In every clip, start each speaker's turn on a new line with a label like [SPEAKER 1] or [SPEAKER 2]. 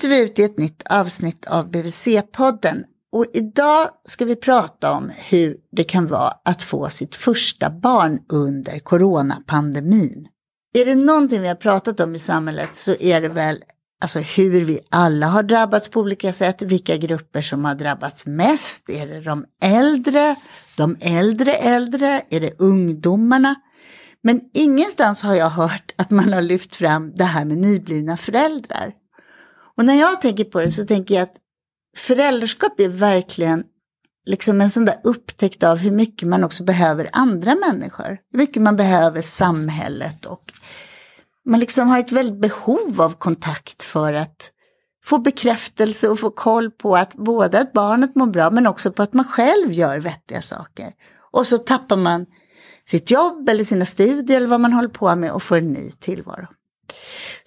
[SPEAKER 1] sitter vi ute i ett nytt avsnitt av BVC-podden. Och idag ska vi prata om hur det kan vara att få sitt första barn under coronapandemin. Är det någonting vi har pratat om i samhället så är det väl alltså hur vi alla har drabbats på olika sätt, vilka grupper som har drabbats mest. Är det de äldre, de äldre äldre, är det ungdomarna? Men ingenstans har jag hört att man har lyft fram det här med nyblivna föräldrar. Och när jag tänker på det så tänker jag att föräldraskap är verkligen liksom en sån där upptäckt av hur mycket man också behöver andra människor. Hur mycket man behöver samhället och man liksom har ett väldigt behov av kontakt för att få bekräftelse och få koll på att både att barnet mår bra men också på att man själv gör vettiga saker. Och så tappar man sitt jobb eller sina studier eller vad man håller på med och får en ny tillvaro.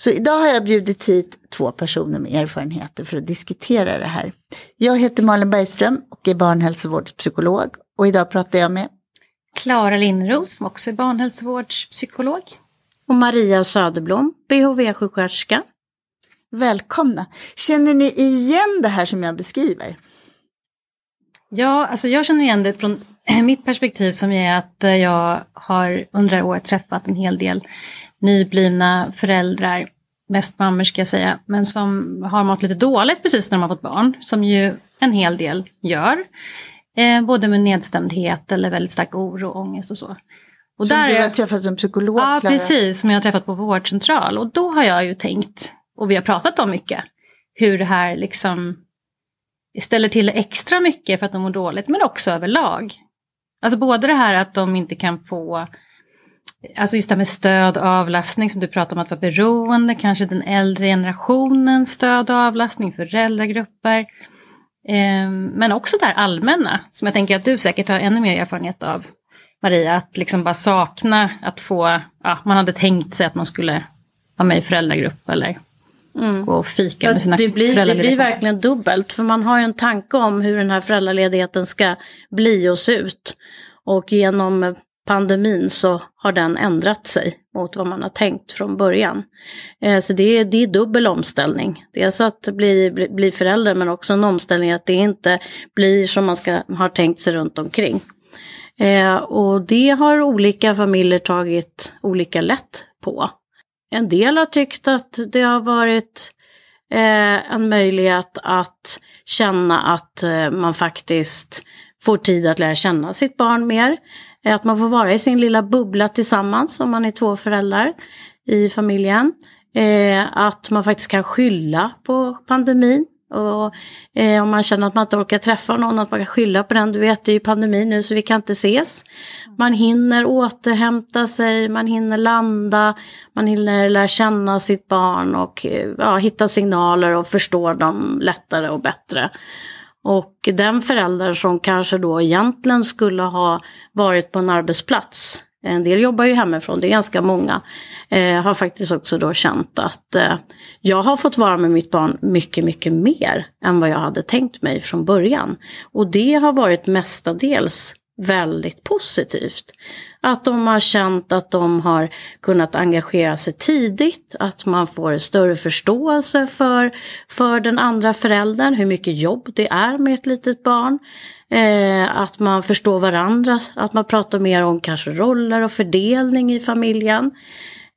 [SPEAKER 1] Så idag har jag bjudit hit två personer med erfarenheter för att diskutera det här. Jag heter Malin Bergström och är barnhälsovårdspsykolog och idag pratar jag med
[SPEAKER 2] Klara Lindros som också är barnhälsovårdspsykolog.
[SPEAKER 3] Och Maria Söderblom, BHV-sjuksköterska.
[SPEAKER 1] Välkomna! Känner ni igen det här som jag beskriver?
[SPEAKER 2] Ja, alltså jag känner igen det från mitt perspektiv som är att eh, jag har under året träffat en hel del nyblivna föräldrar, mest mammor ska jag säga, men som har mått lite dåligt precis när de har fått barn, som ju en hel del gör. Eh, både med nedstämdhet eller väldigt stark oro, ångest och så.
[SPEAKER 1] Och som där du har träffat som psykolog?
[SPEAKER 2] Ja, Clara. precis, som jag har träffat på vårdcentral. Och då har jag ju tänkt, och vi har pratat om mycket, hur det här liksom ställer till extra mycket för att de mår dåligt, men också överlag. Alltså både det här att de inte kan få Alltså just det här med stöd och avlastning som du pratar om att vara beroende, kanske den äldre generationens stöd och avlastning, föräldragrupper. Eh, men också det här allmänna som jag tänker att du säkert har ännu mer erfarenhet av. Maria, att liksom bara sakna att få, ja, man hade tänkt sig att man skulle vara med i föräldragrupp eller mm. gå och fika med sina
[SPEAKER 3] det blir, det blir verkligen dubbelt, för man har ju en tanke om hur den här föräldraledigheten ska bli och se ut. Och genom pandemin så har den ändrat sig mot vad man har tänkt från början. Eh, så det är, det är dubbel omställning. Dels att bli, bli, bli förälder men också en omställning att det inte blir som man ska, har tänkt sig runt omkring. Eh, och det har olika familjer tagit olika lätt på. En del har tyckt att det har varit eh, en möjlighet att känna att man faktiskt får tid att lära känna sitt barn mer. Att man får vara i sin lilla bubbla tillsammans om man är två föräldrar i familjen. Eh, att man faktiskt kan skylla på pandemin. Och eh, om man känner att man inte orkar träffa någon, att man kan skylla på den. Du vet, det är ju pandemi nu så vi kan inte ses. Man hinner återhämta sig, man hinner landa, man hinner lära känna sitt barn och eh, ja, hitta signaler och förstå dem lättare och bättre. Och den förälder som kanske då egentligen skulle ha varit på en arbetsplats, en del jobbar ju hemifrån, det är ganska många, eh, har faktiskt också då känt att eh, jag har fått vara med mitt barn mycket, mycket mer än vad jag hade tänkt mig från början. Och det har varit mestadels väldigt positivt. Att de har känt att de har kunnat engagera sig tidigt, att man får större förståelse för, för den andra föräldern, hur mycket jobb det är med ett litet barn. Eh, att man förstår varandra, att man pratar mer om kanske roller och fördelning i familjen.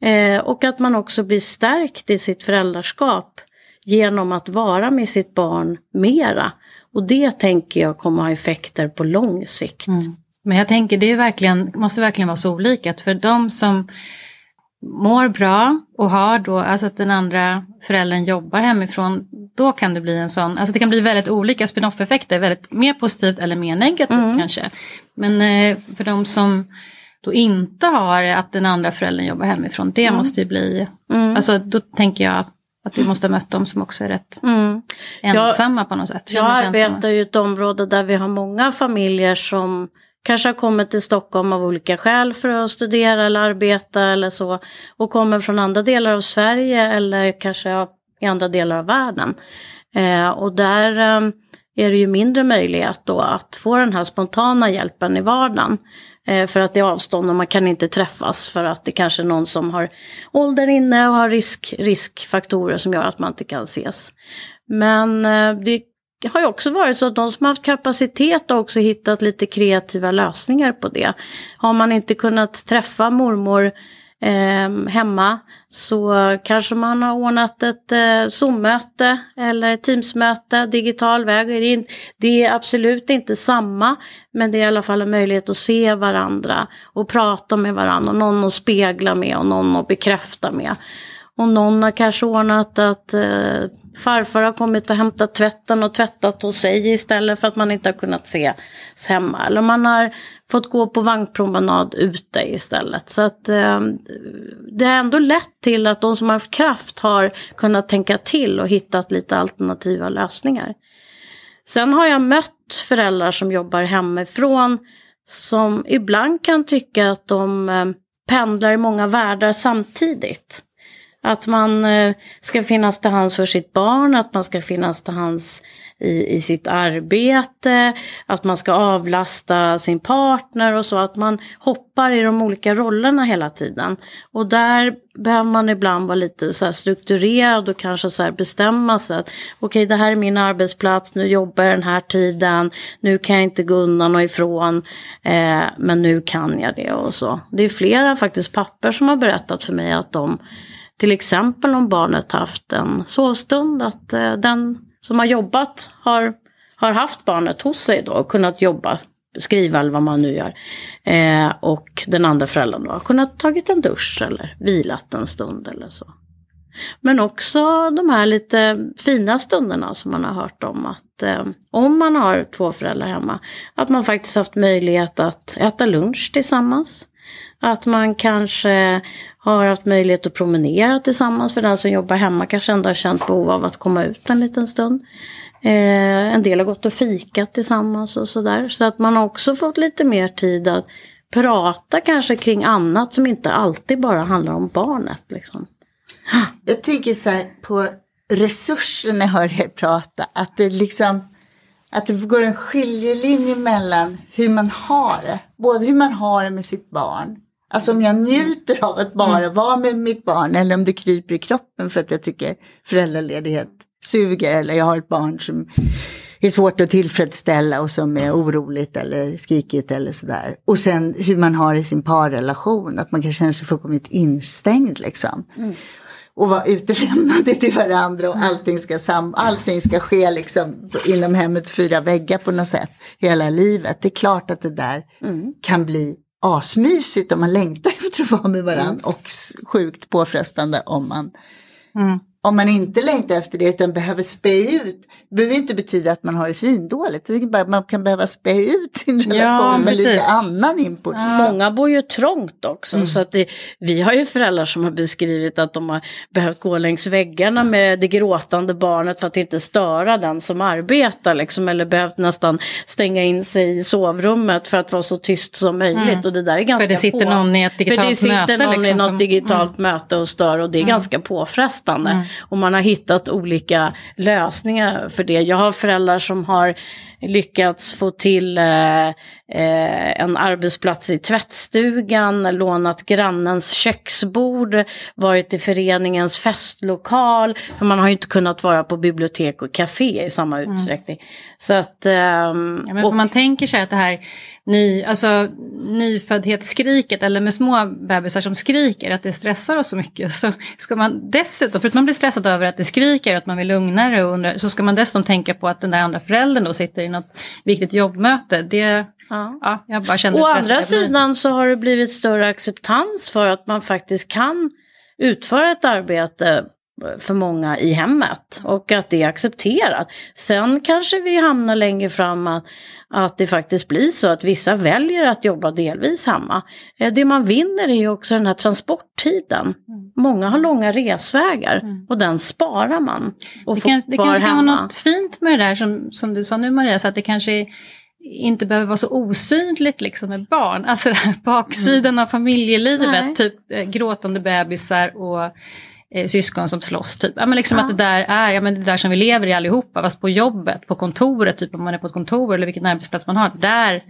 [SPEAKER 3] Eh, och att man också blir stärkt i sitt föräldraskap genom att vara med sitt barn mera. Och det tänker jag kommer ha effekter på lång sikt. Mm.
[SPEAKER 2] Men jag tänker det är verkligen, måste verkligen vara så olika. För de som mår bra och har då, alltså att den andra föräldern jobbar hemifrån, då kan det bli en sån, alltså det kan bli väldigt olika spin-off-effekter, väldigt mer positivt eller mer negativt mm. kanske. Men eh, för de som då inte har att den andra föräldern jobbar hemifrån, det mm. måste ju bli, mm. alltså då tänker jag att att du måste ha mött dem som också är rätt mm. ensamma
[SPEAKER 3] jag,
[SPEAKER 2] på något sätt.
[SPEAKER 3] Jag arbetar i ett område där vi har många familjer som kanske har kommit till Stockholm av olika skäl för att studera eller arbeta eller så. Och kommer från andra delar av Sverige eller kanske i andra delar av världen. Eh, och där eh, är det ju mindre möjlighet då att få den här spontana hjälpen i vardagen. Eh, för att det är avstånd och man kan inte träffas för att det kanske är någon som har ålder inne och har risk, riskfaktorer som gör att man inte kan ses. Men eh, det har ju också varit så att de som har haft kapacitet har också hittat lite kreativa lösningar på det. Har man inte kunnat träffa mormor eh, hemma så kanske man har ordnat ett eh, Zoom-möte eller Teams-möte digital väg. Det är, det är absolut inte samma men det är i alla fall en möjlighet att se varandra och prata med varandra och någon att spegla med och någon att bekräfta med. Och någon har kanske ordnat att eh, farfar har kommit och hämtat tvätten och tvättat hos sig istället för att man inte har kunnat ses hemma. Eller man har fått gå på vagnpromenad ute istället. Så att eh, det har ändå lett till att de som har haft kraft har kunnat tänka till och hittat lite alternativa lösningar. Sen har jag mött föräldrar som jobbar hemifrån som ibland kan tycka att de eh, pendlar i många världar samtidigt. Att man eh, ska finnas till hands för sitt barn, att man ska finnas till hands i, i sitt arbete, att man ska avlasta sin partner och så, att man hoppar i de olika rollerna hela tiden. Och där behöver man ibland vara lite så strukturerad och kanske så bestämma sig att okej, okay, det här är min arbetsplats, nu jobbar jag den här tiden, nu kan jag inte gå undan och ifrån, eh, men nu kan jag det och så. Det är flera faktiskt papper som har berättat för mig att de till exempel om barnet haft en sovstund, att eh, den som har jobbat har, har haft barnet hos sig då och kunnat jobba, skriva eller vad man nu gör. Eh, och den andra föräldern då har kunnat tagit en dusch eller vilat en stund eller så. Men också de här lite fina stunderna som man har hört om att eh, om man har två föräldrar hemma, att man faktiskt haft möjlighet att äta lunch tillsammans. Att man kanske har haft möjlighet att promenera tillsammans. För den som jobbar hemma kanske ändå har känt behov av att komma ut en liten stund. Eh, en del har gått och fikat tillsammans och sådär. Så att man har också fått lite mer tid att prata kanske kring annat som inte alltid bara handlar om barnet. Liksom.
[SPEAKER 1] Jag tänker så här på resurser när jag hör er prata. Att det liksom att det går en skiljelinje mellan hur man har det. Både hur man har det med sitt barn Alltså om jag njuter av att bara mm. vara med mitt barn eller om det kryper i kroppen för att jag tycker föräldraledighet suger eller jag har ett barn som är svårt att tillfredsställa och som är oroligt eller skrikigt eller sådär. Och sen hur man har i sin parrelation, att man kan känna sig fullkomligt instängd liksom. Mm. Och vara utelämnade till varandra och mm. allting ska, sam allting ska ske liksom inom hemmets fyra väggar på något sätt hela livet. Det är klart att det där mm. kan bli asmysigt om man längtar efter att vara med varandra mm. och sjukt påfrestande om man mm om man inte längtar efter det utan behöver spä ut, det behöver inte betyda att man har det svindåligt. Det bara att man kan behöva spä ut sin relation ja, med lite annan input. Ja.
[SPEAKER 3] Många bor ju trångt också, mm. så att det, vi har ju föräldrar som har beskrivit att de har behövt gå längs väggarna med det gråtande barnet för att inte störa den som arbetar, liksom, eller behövt nästan stänga in sig i sovrummet för att vara så tyst som möjligt. Mm. Och det där är ganska
[SPEAKER 2] för det sitter på. någon i ett digitalt möte. För det sitter
[SPEAKER 3] någon
[SPEAKER 2] liksom,
[SPEAKER 3] i något digitalt mm. möte och stör och det är mm. ganska påfrestande. Och man har hittat olika lösningar för det. Jag har föräldrar som har lyckats få till eh, eh, en arbetsplats i tvättstugan, lånat grannens köksbord, varit i föreningens festlokal. För man har ju inte kunnat vara på bibliotek och café i samma mm. utsträckning. Mm. Så att,
[SPEAKER 2] um, ja, men och, man tänker sig att det här ny, alltså, nyföddhetsskriket eller med små bebisar som skriker, att det stressar oss så mycket. Så ska man dessutom, för att man blir stressad över att det skriker att man vill lugna det, och så ska man dessutom tänka på att den där andra föräldern då sitter i något viktigt jobbmöte. Det, Ja. ja jag bara känner
[SPEAKER 3] Å andra sidan så har det blivit större acceptans för att man faktiskt kan utföra ett arbete för många i hemmet och att det är accepterat. Sen kanske vi hamnar längre fram att, att det faktiskt blir så att vissa väljer att jobba delvis hemma. Eh, det man vinner är ju också den här transporttiden. Mm. Många har långa resvägar mm. och den sparar man. Och
[SPEAKER 2] det, kan, det kanske kan vara något fint med det där som, som du sa nu Maria, så att det kanske är inte behöver vara så osynligt liksom med barn. Alltså den här baksidan mm. av familjelivet, Nej. typ eh, gråtande bebisar och eh, syskon som slåss. Typ. Ja, men liksom ja. att det där är ja, men det där som vi lever i allihopa, fast på jobbet, på kontoret, typ om man är på ett kontor eller vilken arbetsplats man har, där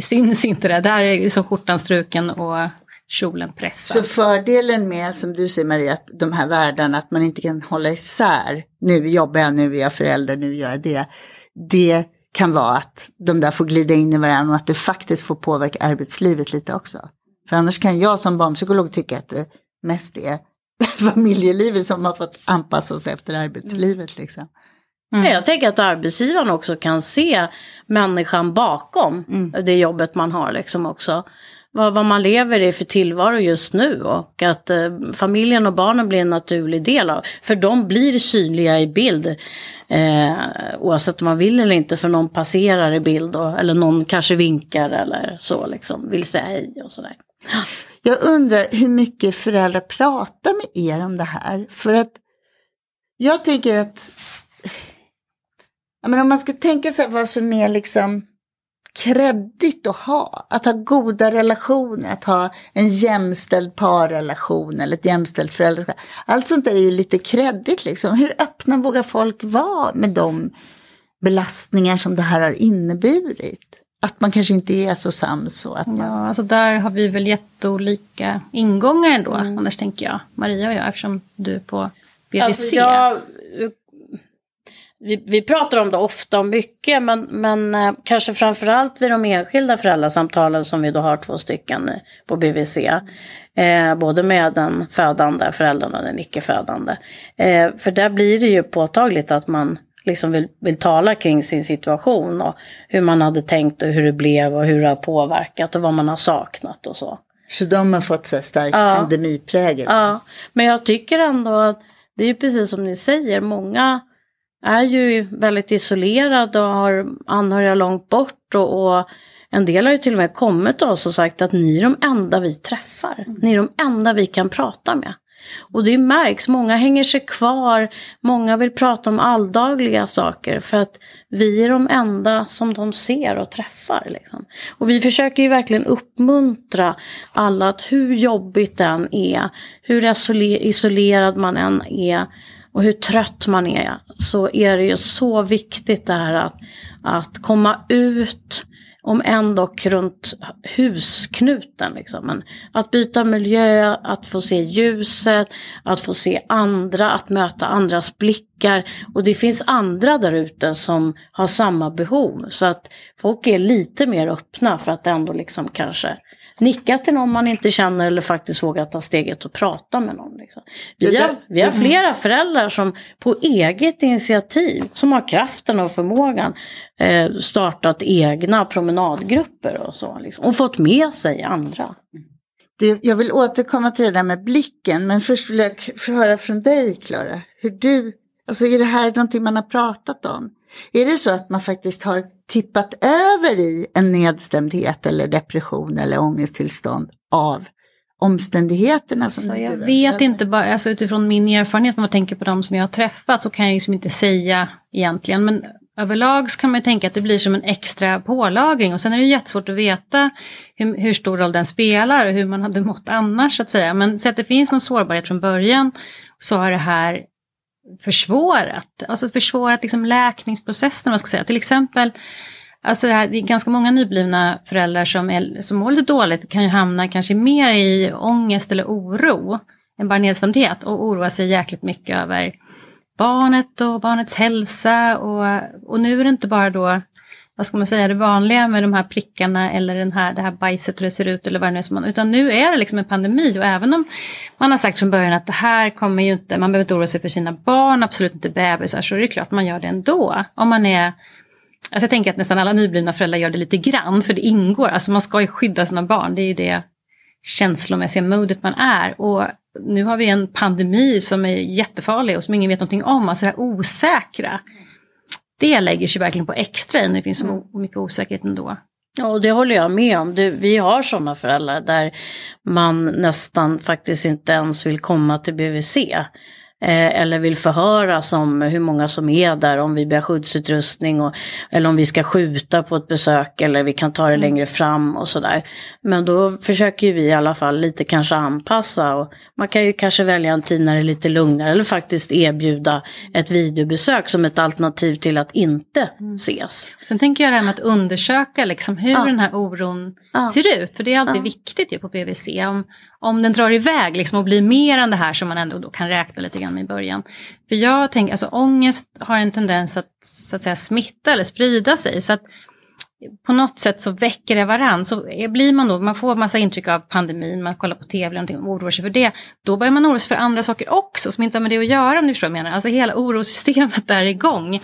[SPEAKER 2] syns inte det. Där är liksom skjortan struken och kjolen pressad.
[SPEAKER 1] Så fördelen med, som du säger Maria, att de här världarna, att man inte kan hålla isär, nu jobbar jag, nu är jag förälder, nu gör jag det. Det kan vara att de där får glida in i varandra och att det faktiskt får påverka arbetslivet lite också. För annars kan jag som barnpsykolog tycka att det mest är familjelivet som har fått anpassa sig efter arbetslivet. Liksom.
[SPEAKER 3] Mm. Jag tänker att arbetsgivaren också kan se människan bakom mm. det jobbet man har liksom också. Vad, vad, man lever i för tillvaro just nu och att eh, familjen och barnen blir en naturlig del av. För de blir synliga i bild. Eh, oavsett om man vill eller inte för någon passerar i bild och, eller någon kanske vinkar eller så liksom vill säga hej och sådär.
[SPEAKER 1] Jag undrar hur mycket föräldrar pratar med er om det här. För att jag tycker att men om man ska tänka sig vad som är liksom kreddigt att ha. Att ha goda relationer, att ha en jämställd parrelation eller ett jämställt föräldraskap. Allt sånt där är ju lite kreddigt liksom. Hur öppna vågar folk vara med de belastningar som det här har inneburit? Att man kanske inte är så sams. Och att man...
[SPEAKER 2] Ja, alltså där har vi väl jätteolika ingångar ändå. Mm. Annars tänker jag, Maria och jag, eftersom du är på BVC. Alltså jag
[SPEAKER 3] vi, vi pratar om det ofta och mycket, men, men eh, kanske framförallt vid de enskilda föräldrasamtalen som vi då har två stycken på BVC. Eh, både med den födande föräldern och den icke-födande. Eh, för där blir det ju påtagligt att man liksom vill, vill tala kring sin situation och hur man hade tänkt och hur det blev och hur det har påverkat och vad man har saknat och så.
[SPEAKER 1] Så de har fått så stark ja. pandemiprägel?
[SPEAKER 3] Ja, men jag tycker ändå att det är precis som ni säger, många är ju väldigt isolerade och har anhöriga långt bort och, och en del har ju till och med kommit till oss och sagt att ni är de enda vi träffar. Ni är de enda vi kan prata med. Och det märks, många hänger sig kvar, många vill prata om alldagliga saker för att vi är de enda som de ser och träffar. Liksom. Och vi försöker ju verkligen uppmuntra alla att hur jobbigt den är, hur isolerad man än är, och hur trött man är så är det ju så viktigt det här att, att komma ut, om ändå runt husknuten. Liksom. Men att byta miljö, att få se ljuset, att få se andra, att möta andras blickar. Och det finns andra där ute som har samma behov. Så att folk är lite mer öppna för att ändå liksom kanske nicka till någon man inte känner eller faktiskt våga ta steget och prata med någon. Liksom. Vi, har, vi har flera föräldrar som på eget initiativ, som har kraften och förmågan, eh, startat egna promenadgrupper och så. Liksom, och fått med sig andra.
[SPEAKER 1] Det, jag vill återkomma till det där med blicken, men först vill jag höra från dig, Klara, hur du, alltså är det här någonting man har pratat om? Är det så att man faktiskt har tippat över i en nedstämdhet eller depression eller ångesttillstånd av omständigheterna som
[SPEAKER 2] alltså, Jag vet inte, bara, alltså utifrån min erfarenhet om man tänker på de som jag har träffat så kan jag liksom inte säga egentligen. Men överlag så kan man tänka att det blir som en extra pålagring och sen är det jättesvårt att veta hur, hur stor roll den spelar och hur man hade mått annars så att säga. Men så att det finns någon sårbarhet från början så har det här försvårat, alltså försvårat liksom läkningsprocessen, man ska säga. Till exempel, alltså det, här, det är ganska många nyblivna föräldrar som, är, som mår lite dåligt, kan ju hamna kanske mer i ångest eller oro än bara nedstämdhet och oroa sig jäkligt mycket över barnet och barnets hälsa och, och nu är det inte bara då vad ska man säga, det vanliga med de här prickarna eller den här, det här bajset hur det ser ut eller vad det nu är som man, utan nu är det liksom en pandemi och även om man har sagt från början att det här kommer ju inte, man behöver inte oroa sig för sina barn, absolut inte bebisar, så är det klart man gör det ändå. Om man är, alltså jag tänker att nästan alla nyblivna föräldrar gör det lite grann, för det ingår, alltså man ska ju skydda sina barn, det är ju det känslomässiga modet man är. Och nu har vi en pandemi som är jättefarlig och som ingen vet någonting om, alltså det här osäkra det lägger sig verkligen på extra när det finns så mm. mycket osäkerhet ändå.
[SPEAKER 3] Ja, och det håller jag med om. Det, vi har sådana föräldrar där man nästan faktiskt inte ens vill komma till BVC. Eh, eller vill förhöras om hur många som är där, om vi behöver skyddsutrustning och, eller om vi ska skjuta på ett besök eller vi kan ta det
[SPEAKER 2] Mm.
[SPEAKER 3] längre fram och sådär. Men då försöker ju vi i alla fall lite kanske anpassa och man kan ju kanske välja en tid när det är lite lugnare eller faktiskt erbjuda ett videobesök som ett alternativ till att inte
[SPEAKER 2] Mm.
[SPEAKER 3] ses.
[SPEAKER 2] Sen tänker jag det här med att undersöka liksom hur
[SPEAKER 3] Ja.
[SPEAKER 2] den här oron
[SPEAKER 3] Ja.
[SPEAKER 2] ser ut. För det är alltid
[SPEAKER 3] Ja.
[SPEAKER 2] viktigt ju på PVC. Om, om den drar iväg liksom och blir mer än det här som man ändå då kan räkna lite grann med i början. För jag tänker, alltså ångest har en tendens att, så att säga, smitta eller sprida sig. Så att på något sätt så väcker det varann. Så blir man då, man får massa intryck av pandemin, man kollar på tv eller någonting och oroar sig för det. Då börjar man oroa sig för andra saker också som inte har med det att göra om du förstår vad jag menar. Alltså hela orosystemet är igång.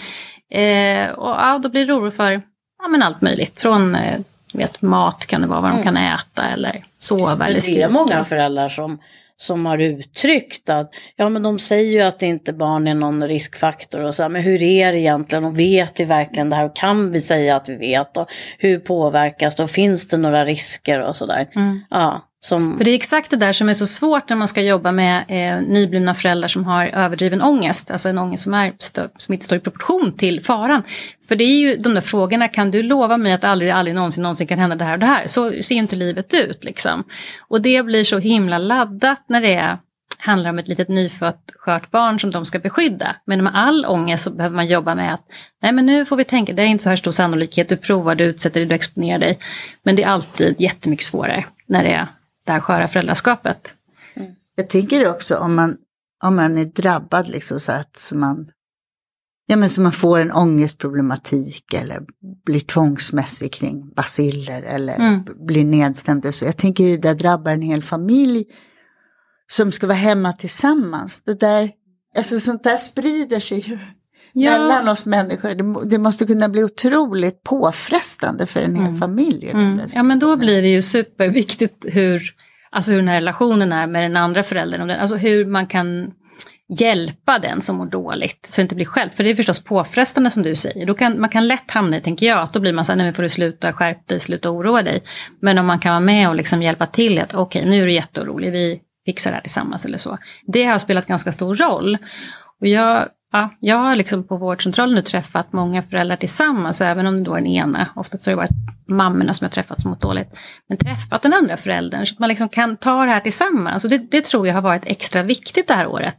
[SPEAKER 2] Eh, och ja, då blir det oro för ja, men allt möjligt. Från eh, vet, mat kan det vara, vad de kan äta eller sova eller
[SPEAKER 3] Men det är
[SPEAKER 2] skrika.
[SPEAKER 3] många föräldrar som, som har uttryckt att ja men de säger ju att inte barn är någon riskfaktor och så här, men hur är det egentligen och vet vi verkligen det här och kan vi säga att vi vet och hur påverkas det och finns det några risker och sådär.
[SPEAKER 2] Mm.
[SPEAKER 3] Ja, som,
[SPEAKER 2] För det är exakt det där som är så svårt när man ska jobba med eh, nyblivna föräldrar som har överdriven ångest. Alltså en ångest som, är stö- som inte står i proportion till faran. För det är ju de där frågorna, kan du lova mig att aldrig, aldrig någonsin, någonsin kan hända det här och det här? Så ser ju inte livet ut liksom. Och det blir så himla laddat när det är, handlar om ett litet nyfött skört barn som de ska beskydda. Men med all ångest så behöver man jobba med att nej men nu får vi tänka, det är inte så här stor sannolikhet, du provar, du utsätter dig, du exponerar dig. Men det är alltid jättemycket svårare när det är det här sköra föräldraskapet.
[SPEAKER 1] Jag tänker också om man, om man är drabbad liksom så att så man, ja men så man får en ångestproblematik eller blir tvångsmässig kring basiller eller
[SPEAKER 2] Mm.
[SPEAKER 1] blir nedstämd. Så jag tänker det där drabbar en hel familj som ska vara hemma tillsammans. Det där, alltså sånt där sprider sig ju mellan oss människor. Det, det måste kunna bli otroligt påfrestande för en hel familj. i den
[SPEAKER 2] Mm. Ja men då blir det ju superviktigt hur, alltså hur den här relationen är med den andra föräldern. Alltså hur man kan hjälpa den som mår dåligt så det inte blir själv. För det är förstås påfrestande som du säger. Då kan, man kan lätt hamna i, tänker jag, att då blir man så här, nej men får du sluta skärpa dig, sluta oroa dig. Men om man kan vara med och liksom hjälpa till att okej nu är du jätteorolig, vi fixar det här tillsammans eller så. Det har spelat ganska stor roll. Och jag, ja, jag har liksom på vårdcentralen nu träffat många föräldrar tillsammans, även om det då är den ena, ofta så har det varit mammorna som jag träffat som mått dåligt, men träffat den andra föräldern så att man liksom kan ta det här tillsammans. Och det, det tror jag har varit extra viktigt det här året.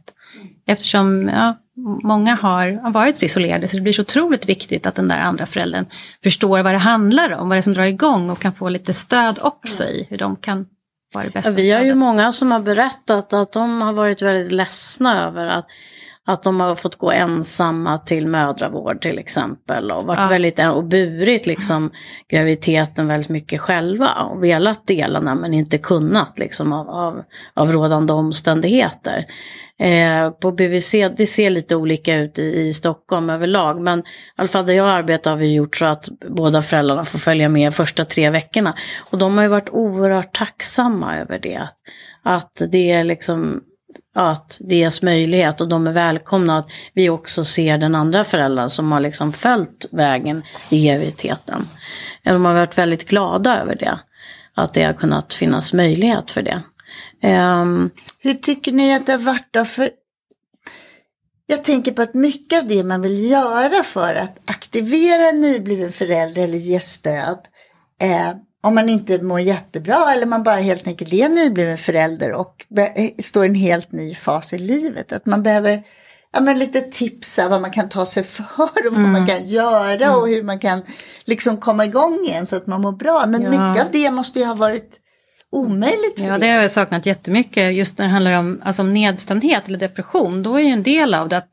[SPEAKER 2] Eftersom ja, många har, har varit så isolerade så det blir så otroligt viktigt att den där andra föräldern förstår vad det handlar om, vad det är som drar igång och kan få lite stöd också i hur de kan vara det bästa
[SPEAKER 3] Ja, vi har ju
[SPEAKER 2] stödet.
[SPEAKER 3] många som har berättat att de har varit väldigt ledsna över att, att de har fått gå ensamma till mödravård till exempel och varit
[SPEAKER 2] Ja.
[SPEAKER 3] väldigt och burit liksom graviditeten väldigt mycket själva och velat dela den men inte kunnat liksom av, av, av rådande omständigheter. Eh, på BVC, det ser lite olika ut i, i Stockholm överlag men i alla fall där jag arbetar har vi gjort så att båda föräldrarna får följa med första tre veckorna. Och de har ju varit oerhört tacksamma över det. Att, att det är liksom att det ges möjlighet och de är välkomna att vi också ser den andra föräldern som har liksom följt vägen i graviditeten. De har varit väldigt glada över det. Att det har kunnat finnas möjlighet för det. Um,
[SPEAKER 1] Hur tycker ni att det har varit då? För jag tänker på att mycket av det man vill göra för att aktivera en nybliven förälder eller ge stöd, eh, om man inte mår jättebra eller man bara helt enkelt är en nybliven förälder och står i en helt ny fas i livet, att man behöver ja, men lite tips av vad man kan ta sig för och vad man kan göra och hur man kan liksom komma igång igen så att man mår bra. Men
[SPEAKER 2] Ja.
[SPEAKER 1] mycket av det måste ju ha varit omöjligt för
[SPEAKER 2] Ja, det har jag saknat jättemycket. Just när det handlar om, alltså om nedstämdhet eller depression, då är ju en del av det att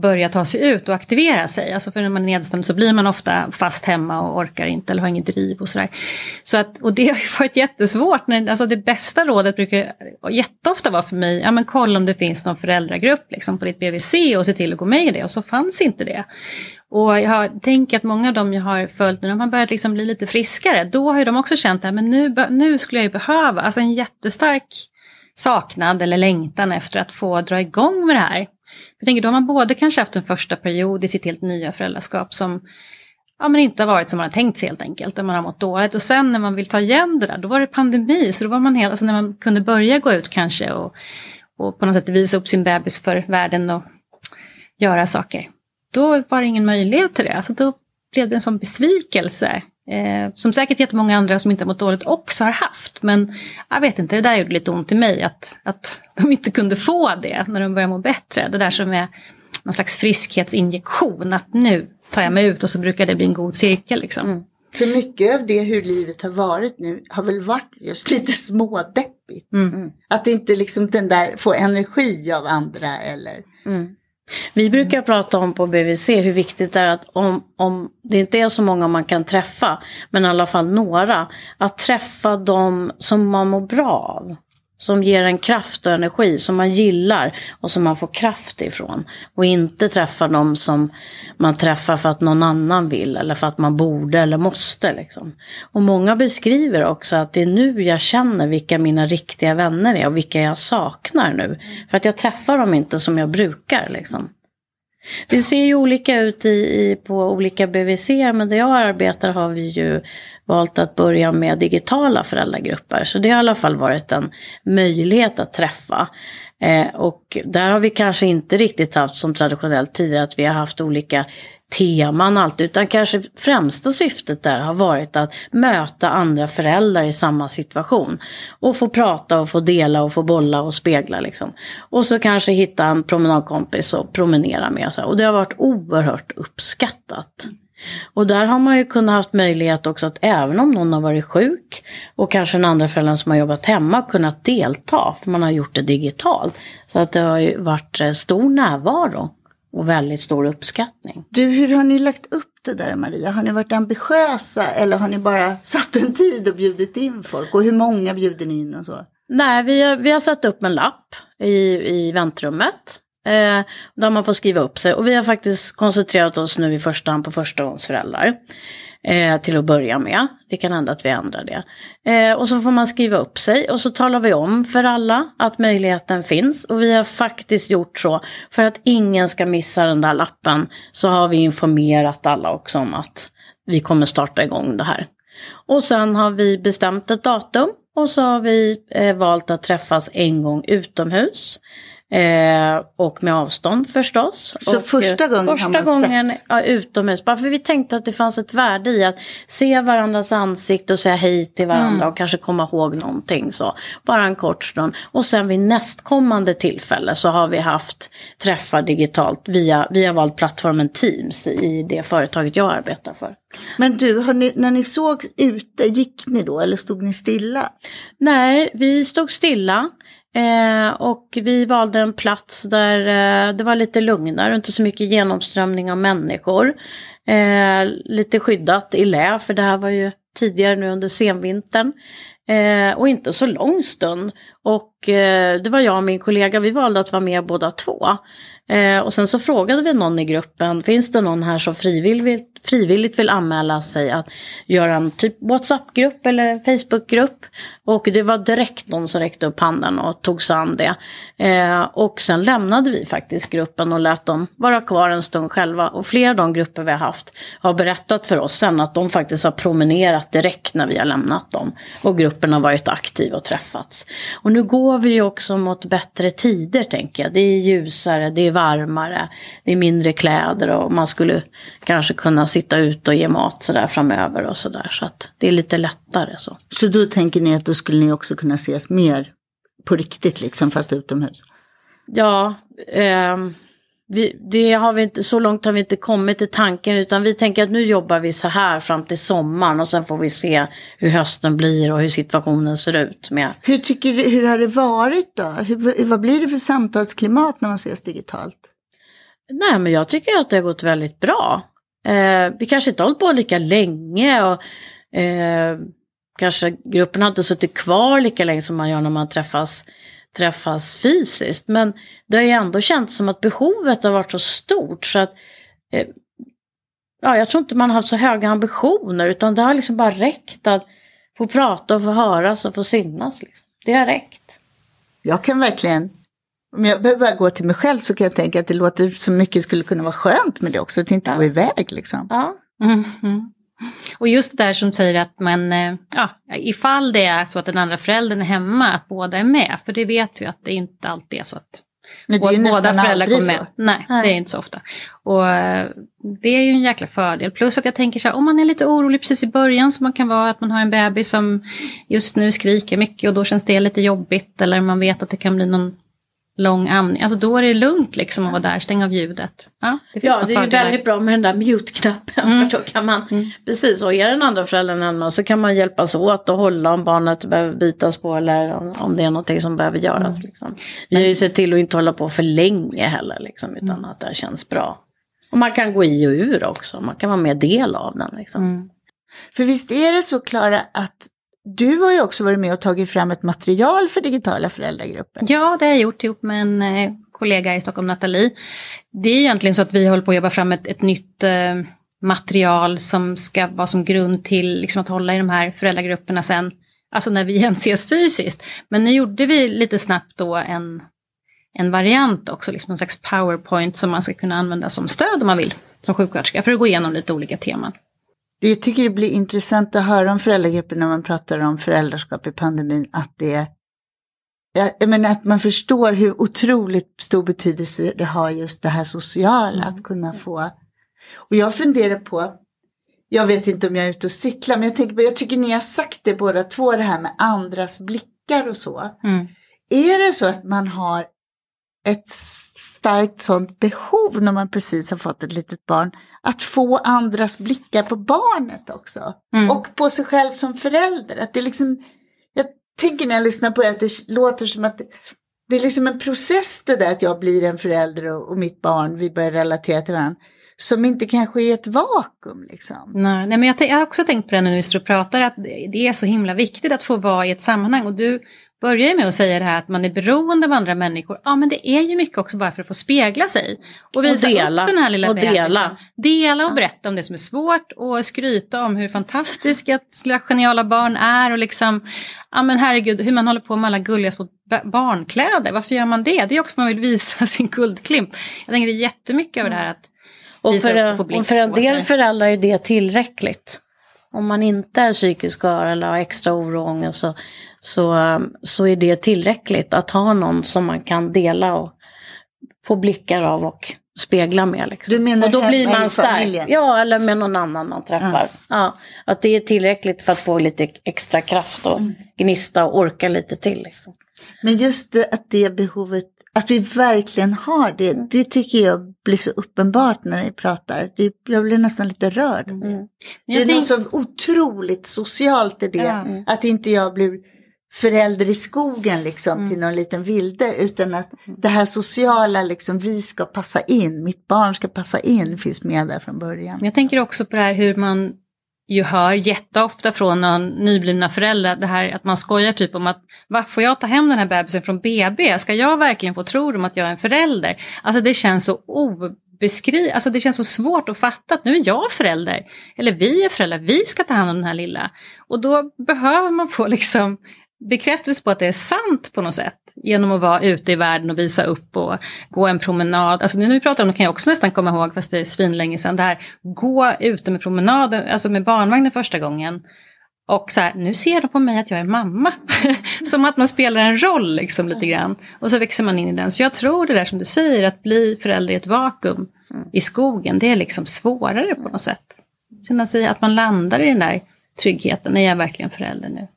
[SPEAKER 2] börja ta sig ut och aktivera sig. Alltså för när man är nedstämd så blir man ofta fast hemma och orkar inte eller har inget driv och sådär. Så att, och det har ju varit jättesvårt. När, alltså det bästa rådet brukar jätteofta vara för mig, ja men kolla om det finns någon föräldragrupp liksom på ditt BVC och se till att gå med i det. Och så fanns inte det. Och jag har, tänker att många av dem jag har följt, när de har börjat liksom bli lite friskare, då har ju de också känt att men nu, nu skulle jag ju behöva, alltså en jättestark saknad eller längtan efter att få dra igång med det här. Jag tänker, då har man både kanske haft en första period i sitt helt nya föräldraskap som ja, men inte har varit som man har tänkt sig helt enkelt, där man har mått dåligt. Och sen när man vill ta igen det där, då var det pandemi, så då var man helt, alltså när man kunde börja gå ut kanske och, och på något sätt visa upp sin bebis för världen och göra saker. Då var det ingen möjlighet till det. Alltså då blev det en sån besvikelse. Eh, som säkert jättemånga andra som inte har mått dåligt också har haft. Men jag vet inte, det där gjorde lite ont i mig att, att de inte kunde få det när de började må bättre. Det där som är någon slags friskhetsinjektion. Att nu tar jag mig ut och så brukar det bli en god cirkel. Liksom. Mm.
[SPEAKER 1] För mycket av det hur livet har varit nu har väl varit just lite smådeppigt. Mm. Att inte liksom den där får energi av andra eller mm.
[SPEAKER 3] Vi brukar prata om på BVC hur viktigt det är att om, om det inte är så många man kan träffa, men i alla fall några, att träffa dem som man mår bra av. Som ger en kraft och energi som man gillar och som man får kraft ifrån. Och inte träffa dem som man träffar för att någon annan vill eller för att man borde eller måste. Liksom. Och många beskriver också att det är nu jag känner vilka mina riktiga vänner är och vilka jag saknar nu. För att jag träffar dem inte som jag brukar. Liksom. Det ser ju olika ut i, i, på olika BVC, men där jag arbetar har vi ju valt att börja med digitala föräldragrupper. Så det har i alla fall varit en möjlighet att träffa. Eh, och där har vi kanske inte riktigt haft som traditionellt tidigare att vi har haft olika teman alltid, utan kanske främsta syftet där har varit att möta andra föräldrar i samma situation. Och få prata och få dela och få bolla och spegla liksom. Och så kanske hitta en promenadkompis och promenera med. Och det har varit oerhört uppskattat. Och där har man ju kunnat haft möjlighet också att även om någon har varit sjuk och kanske den andra föräldern som har jobbat hemma kunnat delta, för man har gjort det digitalt. Så att det har ju varit eh, stor närvaro och väldigt stor uppskattning.
[SPEAKER 1] Du, hur har ni lagt upp det där Maria? Har ni varit ambitiösa eller har ni bara satt en tid och bjudit in folk? Och hur många bjuder ni in och så?
[SPEAKER 3] Nej, vi har, vi har satt upp en lapp i, i väntrummet Eh, där man får skriva upp sig. Och vi har faktiskt koncentrerat oss nu i första hand på förstagångsföräldrar. Eh, till att börja med. Det kan hända att vi ändrar det. Eh, och så får man skriva upp sig och så talar vi om för alla att möjligheten finns. Och vi har faktiskt gjort så för att ingen ska missa den där lappen. Så har vi informerat alla också om att vi kommer starta igång det här. Och sen har vi bestämt ett datum och så har vi eh, valt att träffas en gång utomhus. Eh, och med avstånd förstås.
[SPEAKER 1] Så
[SPEAKER 3] och,
[SPEAKER 1] första gången
[SPEAKER 3] första
[SPEAKER 1] har man
[SPEAKER 3] gången,
[SPEAKER 1] sett?
[SPEAKER 3] Ja, utomhus. Bara för vi tänkte att det fanns ett värde i att se varandras ansikte och säga hej till varandra mm. och kanske komma ihåg någonting. Så. Bara en kort stund. Och sen vid nästkommande tillfälle så har vi haft träffar digitalt via, vi har valt plattformen Teams i det företaget jag arbetar för.
[SPEAKER 1] Men du, ni, när ni såg ute, gick ni då eller stod ni stilla?
[SPEAKER 3] Nej, vi stod stilla. Eh, och vi valde en plats där eh, det var lite lugnare, inte så mycket genomströmning av människor. Eh, lite skyddat i lä, för det här var ju tidigare nu under senvintern. Eh, och inte så lång stund. Och eh, det var jag och min kollega, vi valde att vara med båda två. Eh, och sen så frågade vi någon i gruppen, finns det någon här som frivilligt, frivilligt vill anmäla sig att göra en typ WhatsApp-grupp eller Facebook-grupp? Och det var direkt någon som räckte upp handen och tog sig an det. Eh, och sen lämnade vi faktiskt gruppen och lät dem vara kvar en stund själva. Och flera av de grupper vi har haft har berättat för oss sen att de faktiskt har promenerat direkt när vi har lämnat dem. Och gruppen har varit aktiv och träffats. Och nu går vi ju också mot bättre tider tänker jag. Det är ljusare, det är varmare, det är mindre kläder och man skulle kanske kunna sitta ute och ge mat sådär framöver och sådär. Så att det är lite lättare så.
[SPEAKER 1] Så då tänker ni att då skulle ni också kunna ses mer på riktigt liksom fast utomhus?
[SPEAKER 3] Ja, eh, vi, det har vi inte, så långt har vi inte kommit i tanken utan vi tänker att nu jobbar vi så här fram till sommaren och sen får vi se hur hösten blir och hur situationen ser ut. Med.
[SPEAKER 1] Hur, tycker du, hur har det varit då? Hur, vad blir det för samtalsklimat när man ses digitalt?
[SPEAKER 3] Nej men jag tycker att det har gått väldigt bra. Eh, vi kanske inte har hållit på lika länge och eh, kanske gruppen har inte suttit kvar lika länge som man gör när man träffas, träffas fysiskt. Men det har ju ändå känts som att behovet har varit så stort så att eh, ja, jag tror inte man har haft så höga ambitioner utan det har liksom bara räckt att få prata och få höras och få synas. Liksom. Det har räckt.
[SPEAKER 1] Jag kan verkligen, om jag behöver bara gå till mig själv så kan jag tänka att det låter så mycket skulle kunna vara skönt med det också, att inte ja. gå iväg liksom.
[SPEAKER 3] Ja. Mm -hmm.
[SPEAKER 2] Och just det där som säger att man, eh, ja, ifall det är så att den andra föräldern är hemma, att båda är med. För det vet vi att det inte alltid är så att
[SPEAKER 1] Men det är ju
[SPEAKER 2] båda föräldrar kommer med. Nej,
[SPEAKER 3] Nej.
[SPEAKER 2] det är inte så ofta. Och eh, det är ju en jäkla fördel. Plus att jag tänker så här, om man är lite orolig precis i början som man kan vara, att man har en bebis som just nu skriker mycket och då känns det lite jobbigt. Eller man vet att det kan bli någon lång amning. Alltså då är det lugnt liksom att vara där, stänga av ljudet. Ja, det,
[SPEAKER 3] Ja, det är ju väldigt bra med den där mute-knappen.
[SPEAKER 2] Mm.
[SPEAKER 3] För då kan man, precis, och är den andra föräldern hemma så kan man hjälpas åt och hålla om barnet behöver bytas på eller om, om det är någonting som behöver göras.
[SPEAKER 2] Mm.
[SPEAKER 3] Liksom. Vi har ju sett till att inte hålla på för länge heller, liksom, utan
[SPEAKER 2] Mm.
[SPEAKER 3] att det känns bra. Och man kan gå i och ur också, man kan vara med del av den. Liksom.
[SPEAKER 2] Mm.
[SPEAKER 1] För visst är det så Klara att du har ju också varit med och tagit fram ett material för digitala föräldragrupper.
[SPEAKER 2] Ja, det har jag gjort ihop med en eh, kollega i Stockholm, Nathalie. Det är egentligen så att vi håller på att jobba fram ett, ett nytt eh, material som ska vara som grund till liksom, att hålla i de här föräldragrupperna sen. Alltså när vi igen ses fysiskt. Men nu gjorde vi lite snabbt då en, en variant också, liksom en slags powerpoint som man ska kunna använda som stöd om man vill, som sjuksköterska, för att gå igenom lite olika teman.
[SPEAKER 1] Det jag tycker det blir intressant att höra om föräldragrupper när man pratar om föräldraskap i pandemin, att det jag, jag menar att man förstår hur otroligt stor betydelse det har just det här sociala, att kunna få. Och jag funderar på, jag vet inte om jag är ute och cyklar, men jag tänker på, jag tycker ni har sagt det båda två, det här med andras blickar och så.
[SPEAKER 2] Mm.
[SPEAKER 1] Är det så att man har ett starkt sånt behov när man precis har fått ett litet barn, att få andras blickar på barnet också?
[SPEAKER 2] Mm.
[SPEAKER 1] Och på sig själv som förälder. Att det liksom, jag tänker när jag lyssnar på det att det låter som att det, är liksom en process det där att jag blir en förälder och, och mitt barn, vi börjar relatera till varandra, som inte kan ske i ett vakuum liksom.
[SPEAKER 2] Nej, nej men jag, jag har också tänkt på det när vi står och pratar, att det är så himla viktigt att få vara i ett sammanhang. Och du börjar ju med att säga det här att man är beroende av andra människor. Ja, men det är ju mycket också bara för att få spegla sig. Och visa
[SPEAKER 3] dela,
[SPEAKER 2] upp den här lilla
[SPEAKER 3] och
[SPEAKER 2] bebisen.
[SPEAKER 3] dela.
[SPEAKER 2] Dela och berätta om det som är svårt och skryta om hur fantastiska geniala barn är och liksom, ja men herregud, hur man håller på med alla gulliga små ba- barnkläder. Varför gör man det? Det är också för att man vill visa sin guldklimp. Jag tänker jättemycket över det här att
[SPEAKER 3] Och för,
[SPEAKER 2] och
[SPEAKER 3] och för en del föräldrar är det tillräckligt. Om man inte är psykiskt skör eller har extra oro och ångest så, så, um, så är det tillräckligt att ha någon som man kan dela och få blickar av och spegla med. Liksom.
[SPEAKER 1] Du menar
[SPEAKER 3] och då blir man stark. Ja, eller med någon annan man träffar. Ja. att det är tillräckligt för att få lite extra kraft och
[SPEAKER 1] Mm.
[SPEAKER 3] gnista och orka lite till. Liksom.
[SPEAKER 1] Men just det, att det behovet, att vi verkligen har det,
[SPEAKER 2] Mm.
[SPEAKER 1] det tycker jag blir så uppenbart när ni pratar. Det, jag blir nästan lite rörd.
[SPEAKER 2] Mm.
[SPEAKER 1] Det är
[SPEAKER 2] jag
[SPEAKER 1] något
[SPEAKER 2] tänk-
[SPEAKER 1] så otroligt socialt i det.
[SPEAKER 2] Ja.
[SPEAKER 1] Att inte jag blir förälder i skogen liksom
[SPEAKER 2] Mm.
[SPEAKER 1] till någon liten vilde. Utan att det här sociala liksom, vi ska passa in, mitt barn ska passa in, finns med där från början.
[SPEAKER 2] Jag tänker också på det här hur man ju hör jätteofta från någon nyblivna föräldrar, det här att man skojar typ om att va, får jag ta hem den här bebisen från BB? Ska jag verkligen få tro dem att jag är en förälder? Alltså det känns så obeskrivet, alltså det känns så svårt att fatta att nu är jag förälder. Eller vi är föräldrar, vi ska ta hand om den här lilla. Och då behöver man få liksom bekräftelse på att det är sant på något sätt. Genom att vara ute i världen och visa upp och gå en promenad. Alltså nu när vi pratar om det kan jag också nästan komma ihåg, fast det är svinlänge sedan, det här gå ute med promenaden, alltså med barnvagnen första gången. Och så här, nu ser de på mig att jag är mamma. som att man spelar en roll liksom lite grann. Och så växer man in i den. Så jag tror det där som du säger, att bli förälder i ett vakuum i skogen, det är liksom svårare på något sätt. Känna sig att man landar i den där tryggheten, är jag verkligen förälder nu?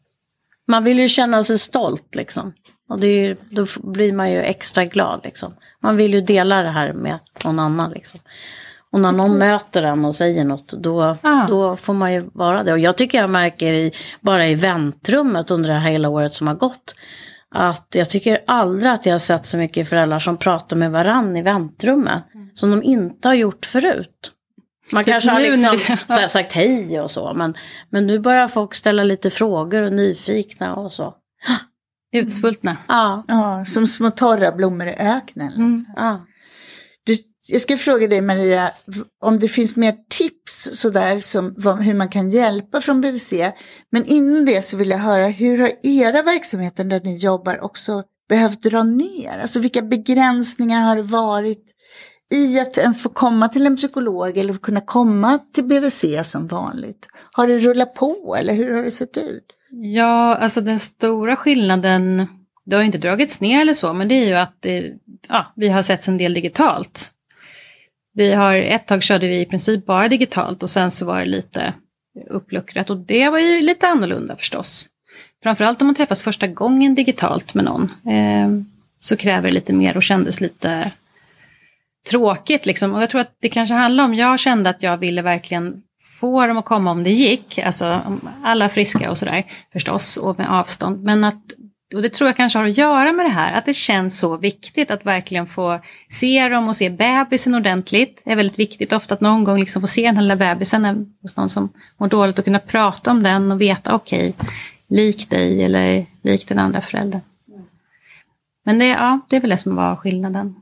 [SPEAKER 3] Man vill ju känna sig stolt liksom. Och det är ju, då blir man ju extra glad liksom. Man vill ju dela det här med någon annan liksom. Och när någon möter en och säger något, då,
[SPEAKER 2] Ja.
[SPEAKER 3] då får man ju vara det. Och jag tycker jag märker i, bara i väntrummet under det här hela året som har gått, att jag tycker aldrig att jag har sett så mycket föräldrar som pratar med varann i väntrummet, som de inte har gjort förut. Man
[SPEAKER 2] Typ
[SPEAKER 3] kanske har liksom
[SPEAKER 2] det-
[SPEAKER 3] så här sagt hej och så, men, men nu börjar folk ställa lite frågor och nyfikna och så.
[SPEAKER 2] Utsvultna.
[SPEAKER 3] Ja,
[SPEAKER 1] Ja, som små torra blommor i öknen.
[SPEAKER 2] Mm.
[SPEAKER 3] ja.
[SPEAKER 1] Du, jag ska fråga dig Maria, om det finns mer tips sådär som vad, hur man kan hjälpa från BVC. Men innan det så vill jag höra, hur har era verksamheter där ni jobbar också behövt dra ner? Alltså vilka begränsningar har det varit i att ens få komma till en psykolog eller kunna komma till BVC som vanligt? Har det rullat på eller hur har det sett ut?
[SPEAKER 2] Ja, alltså den stora skillnaden, det har ju inte dragits ner eller så, men det är ju att det, ja, vi har sett en del digitalt. Vi har, ett tag körde vi i princip bara digitalt och sen så var det lite uppluckrat och det var ju lite annorlunda förstås. Framförallt om man träffas första gången digitalt med någon eh, så kräver det lite mer och kändes lite tråkigt liksom. Och jag tror att det kanske handlar om, jag kände att jag ville verkligen få dem att komma om det gick, alltså alla friska och sådär förstås och med avstånd. Men att, och det tror jag kanske har att göra med det här, att det känns så viktigt att verkligen få se dem och se bebisen ordentligt. Det är väldigt viktigt ofta att någon gång liksom få se den här lilla bebisen hos någon som mår dåligt och kunna prata om den och veta okej, okay, lik dig eller lik den andra föräldern. Men det, ja, det är väl det som var skillnaden.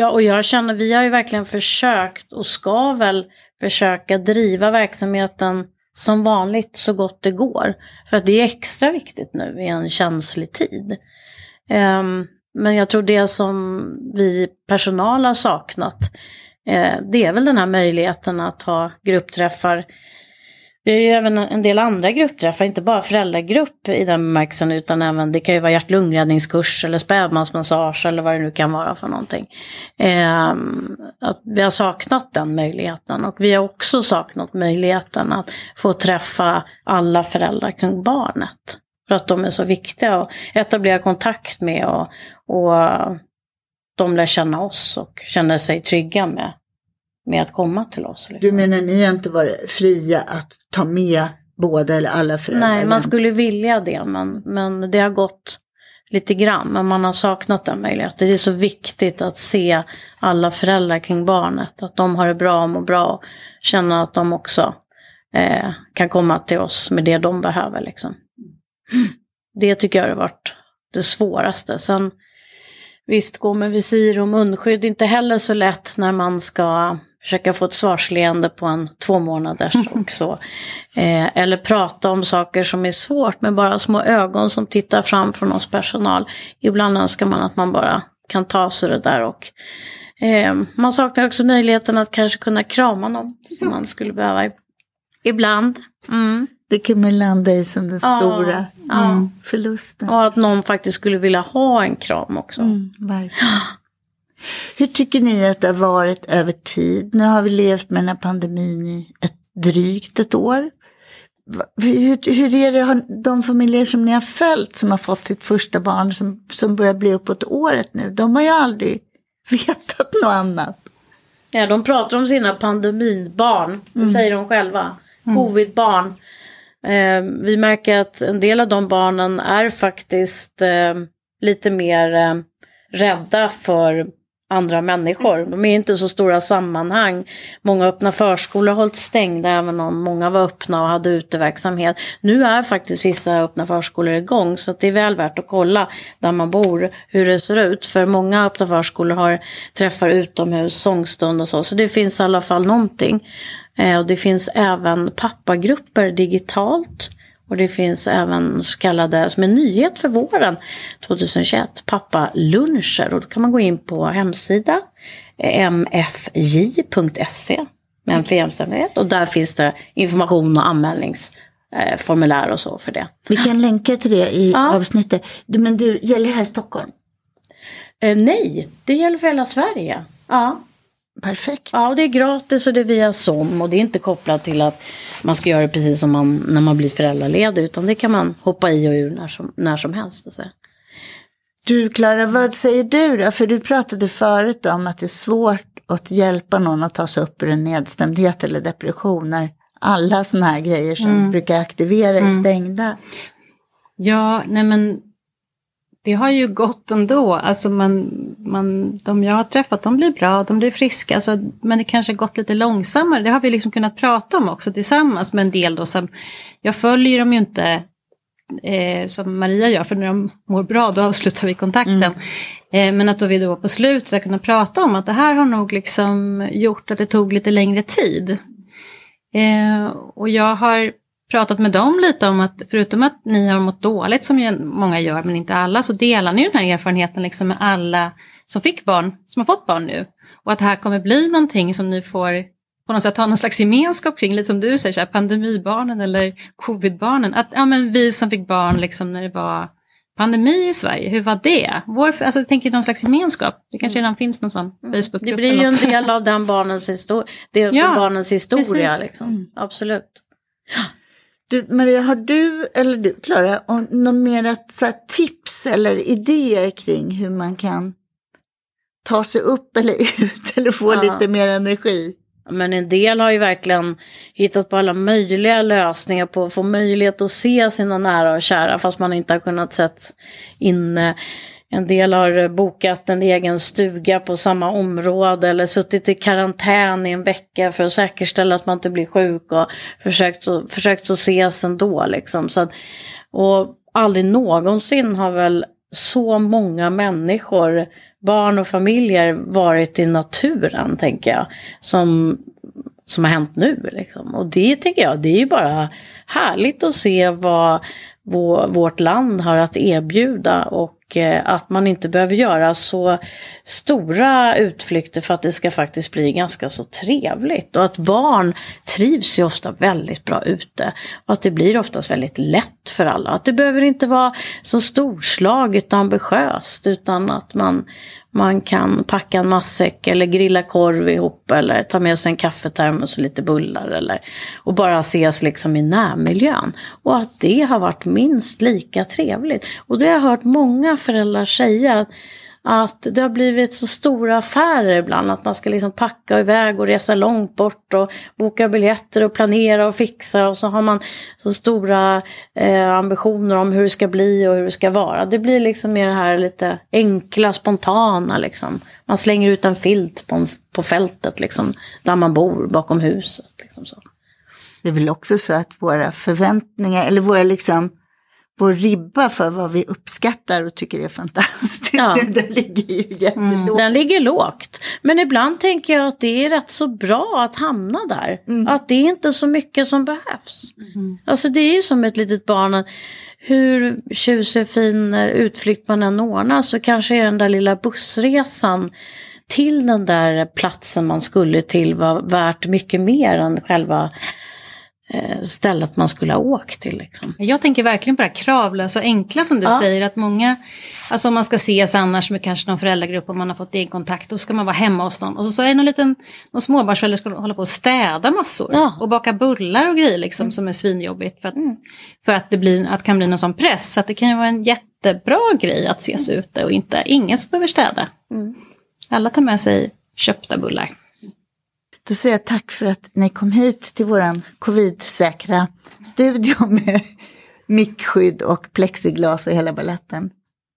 [SPEAKER 3] Ja, och jag känner, vi har ju verkligen försökt och ska väl försöka driva verksamheten som vanligt så gott det går. För att det är extra viktigt nu i en känslig tid. Um, men jag tror det som vi personal har saknat, eh, det är väl den här möjligheten att ha gruppträffar vi har ju även en del andra gruppträffar, inte bara föräldragrupp i den bemärkelsen utan även det kan ju vara hjärt-lungräddningskurs eller spädmansmassage eller vad det nu kan vara för någonting. Eh, att vi har saknat den möjligheten och vi har också saknat möjligheten att få träffa alla föräldrar kring barnet. För att de är så viktiga att etablera kontakt med och, och de lär känna oss och känner sig trygga med med att komma till oss.
[SPEAKER 1] Liksom. Du menar ni har inte varit fria att ta med båda eller alla föräldrar?
[SPEAKER 3] Nej, man skulle vilja det men, men det har gått lite grann. Men man har saknat den möjligheten. Det är så viktigt att se alla föräldrar kring barnet. Att de har det bra och mår bra. Och känna att de också eh, kan komma till oss med det de behöver. Liksom. Det tycker jag har varit det svåraste. Sen visst, gå med visir och munskydd inte heller så lätt när man ska försöka få ett svarsleende på en två månaders och så. Eh, eller prata om saker som är svårt med bara små ögon som tittar fram från oss personal. Ibland önskar man att man bara kan ta sig det där och eh, man saknar också möjligheten att kanske kunna krama någon som man skulle behöva ibland. Mm.
[SPEAKER 1] Det kan man landa i som den ja, stora ja. förlusten.
[SPEAKER 3] Och att någon faktiskt skulle vilja ha en kram också. Mm,
[SPEAKER 1] hur tycker ni att det har varit över tid? Nu har vi levt med den här pandemin i ett, drygt ett år. Hur, hur är det, de familjer som ni har följt som har fått sitt första barn som, som börjar bli uppåt året nu, de har ju aldrig vetat något annat.
[SPEAKER 3] Ja, de pratar om sina pandemibarn, det mm. säger de själva. Mm. Covidbarn. Eh, vi märker att en del av de barnen är faktiskt eh, lite mer eh, rädda för andra människor. De är inte så stora sammanhang. Många öppna förskolor har hållit stängda även om många var öppna och hade uteverksamhet. Nu är faktiskt vissa öppna förskolor igång så det är väl värt att kolla där man bor hur det ser ut. För många öppna förskolor har träffar utomhus, sångstund och så. Så det finns i alla fall någonting. Eh, och det finns även pappagrupper digitalt. Och det finns även så kallade, som en nyhet för våren 2021, pappaluncher. Och då kan man gå in på hemsida mfj.se, men för jämställdhet. Och där finns det information och anmälningsformulär och så för det.
[SPEAKER 1] Vi kan länka till det i ja. avsnittet. Men du, gäller det här Stockholm?
[SPEAKER 3] Eh, nej, det gäller för hela Sverige. Ja.
[SPEAKER 1] Perfekt.
[SPEAKER 3] Ja, och det är gratis och det är via SOM och det är inte kopplat till att man ska göra det precis som man, när man blir föräldraledig utan det kan man hoppa i och ur när som, när som helst. Alltså.
[SPEAKER 1] Du Klara, vad säger du då? För du pratade förut om att det är svårt att hjälpa någon att ta sig upp ur en nedstämdhet eller depression när alla sådana här grejer som mm. brukar aktivera är mm. stängda.
[SPEAKER 2] Ja, nej men det har ju gått ändå. Alltså man, man, de jag har träffat de blir bra, de blir friska. Alltså, men det kanske har gått lite långsammare. Det har vi liksom kunnat prata om också tillsammans med en del då som, jag följer dem ju inte eh, som Maria gör, för när de mår bra då avslutar vi kontakten. Mm. Eh, men att då vi då på slutet har kunnat prata om att det här har nog liksom gjort att det tog lite längre tid. Eh, och jag har pratat med dem lite om att förutom att ni har mått dåligt som ju många gör men inte alla så delar ni den här erfarenheten liksom med alla som fick barn, som har fått barn nu. Och att det här kommer bli någonting som ni får på något sätt ha någon slags gemenskap kring, lite som du säger, så här, pandemibarnen eller covidbarnen. Att ja, men vi som fick barn liksom när det var pandemi i Sverige, hur var det? Vår, alltså, jag tänker någon slags gemenskap. Det kanske redan finns någon sån Facebookgrupp.
[SPEAKER 3] Det blir ju en del av den barnens, histor det,
[SPEAKER 2] Ja,
[SPEAKER 3] barnens historia. Liksom.
[SPEAKER 1] Mm.
[SPEAKER 3] Absolut.
[SPEAKER 1] Du, Maria, har du eller du, Klara, något mer att, så här, tips eller idéer kring hur man kan ta sig upp eller ut eller få
[SPEAKER 3] Ja.
[SPEAKER 1] lite mer energi?
[SPEAKER 3] Men en del har ju verkligen hittat på alla möjliga lösningar på att få möjlighet att se sina nära och kära fast man inte har kunnat sett inne. En del har eh, bokat en egen stuga på samma område eller suttit i karantän i en vecka för att säkerställa att man inte blir sjuk och försökt, att- försökt att ses ändå. Liksom. Så att, och aldrig någonsin har väl så många människor, barn och familjer varit i naturen, tänker jag, som, som har hänt nu. Liksom. Och det tänker jag, det är ju bara härligt att se vad vårt land har att erbjuda och eh, att man inte behöver göra så stora utflykter för att det ska faktiskt bli ganska så trevligt. Och att barn trivs ju ofta väldigt bra ute. Och att det blir oftast väldigt lätt för alla. Att det behöver inte vara så storslaget och ambitiöst utan att man, man kan packa en matsäck eller grilla korv ihop eller ta med sig en kaffetermos och lite bullar eller och bara ses liksom i närmiljön. Och att det har varit minst lika trevligt. Och det har jag hört många föräldrar säga att det har blivit så stora affärer ibland. Att man ska liksom packa iväg och resa långt bort och boka biljetter och planera och fixa. Och så har man så stora eh, ambitioner om hur det ska bli och hur det ska vara. Det blir liksom mer det här lite enkla, spontana liksom. Man slänger ut en filt på, en, på fältet liksom. Där man bor, bakom huset. Liksom så.
[SPEAKER 1] Det är väl också så att våra förväntningar, eller våra liksom, vår ribba för vad vi uppskattar och tycker är fantastiskt,
[SPEAKER 3] Ja.
[SPEAKER 1] den ligger ju jättelågt.
[SPEAKER 3] Den ligger lågt. Men ibland tänker jag att det är rätt så bra att hamna där. Att det är inte så mycket som behövs. Alltså det är ju som ett litet barn. Hur tjusig och fin utflykt man än ordnar så kanske är den där lilla bussresan till den där platsen man skulle till var värt mycket mer än själva eh, stället man skulle ha åkt till. Liksom.
[SPEAKER 2] Jag tänker verkligen på det här kravlösa och enkla som du
[SPEAKER 3] Ja.
[SPEAKER 2] säger. Att många, alltså om man ska ses annars med kanske någon föräldragrupp och man har fått egenkontakt. Då ska man vara hemma hos någon. Och så, så är det någon liten någon småbarnsförälder som ska hålla på och städa massor.
[SPEAKER 3] Ja.
[SPEAKER 2] Och baka bullar och grejer liksom som är svinjobbigt. För att, för att det blir, att kan bli någon sån press. Så att det kan ju vara en jättebra grej att ses ute och inte, ingen som behöver städa.
[SPEAKER 3] Mm.
[SPEAKER 2] Alla tar med sig köpta bullar.
[SPEAKER 1] Då säger jag tack för att ni kom hit till våran covid-säkra studio med mickskydd och plexiglas och hela balletten.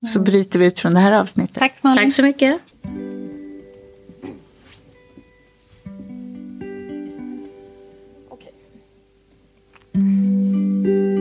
[SPEAKER 1] Så bryter vi ut från det här avsnittet.
[SPEAKER 2] Tack Malin.
[SPEAKER 3] Tack så mycket.
[SPEAKER 4] Födde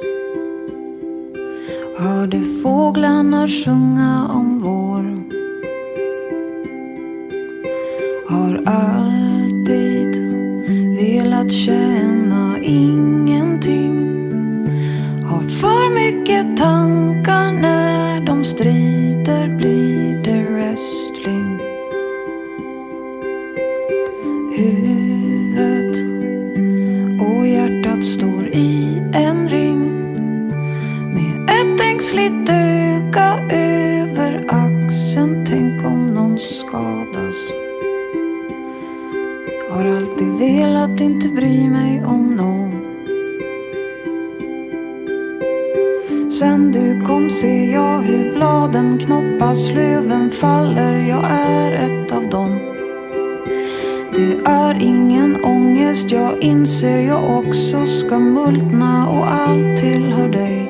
[SPEAKER 4] Hörde fåglarna sjunga om vår? Har alltid velat känna plötsligt öga över axeln. Tänk om någon skadas. Har alltid velat inte bry mig om någon. Sen du kom ser jag hur bladen knoppas, löven faller. Jag är ett av dem. Ångest jag inser. Jag också ska multna och allt tillhör dig.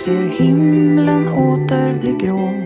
[SPEAKER 4] Ser himlen åter bli grå.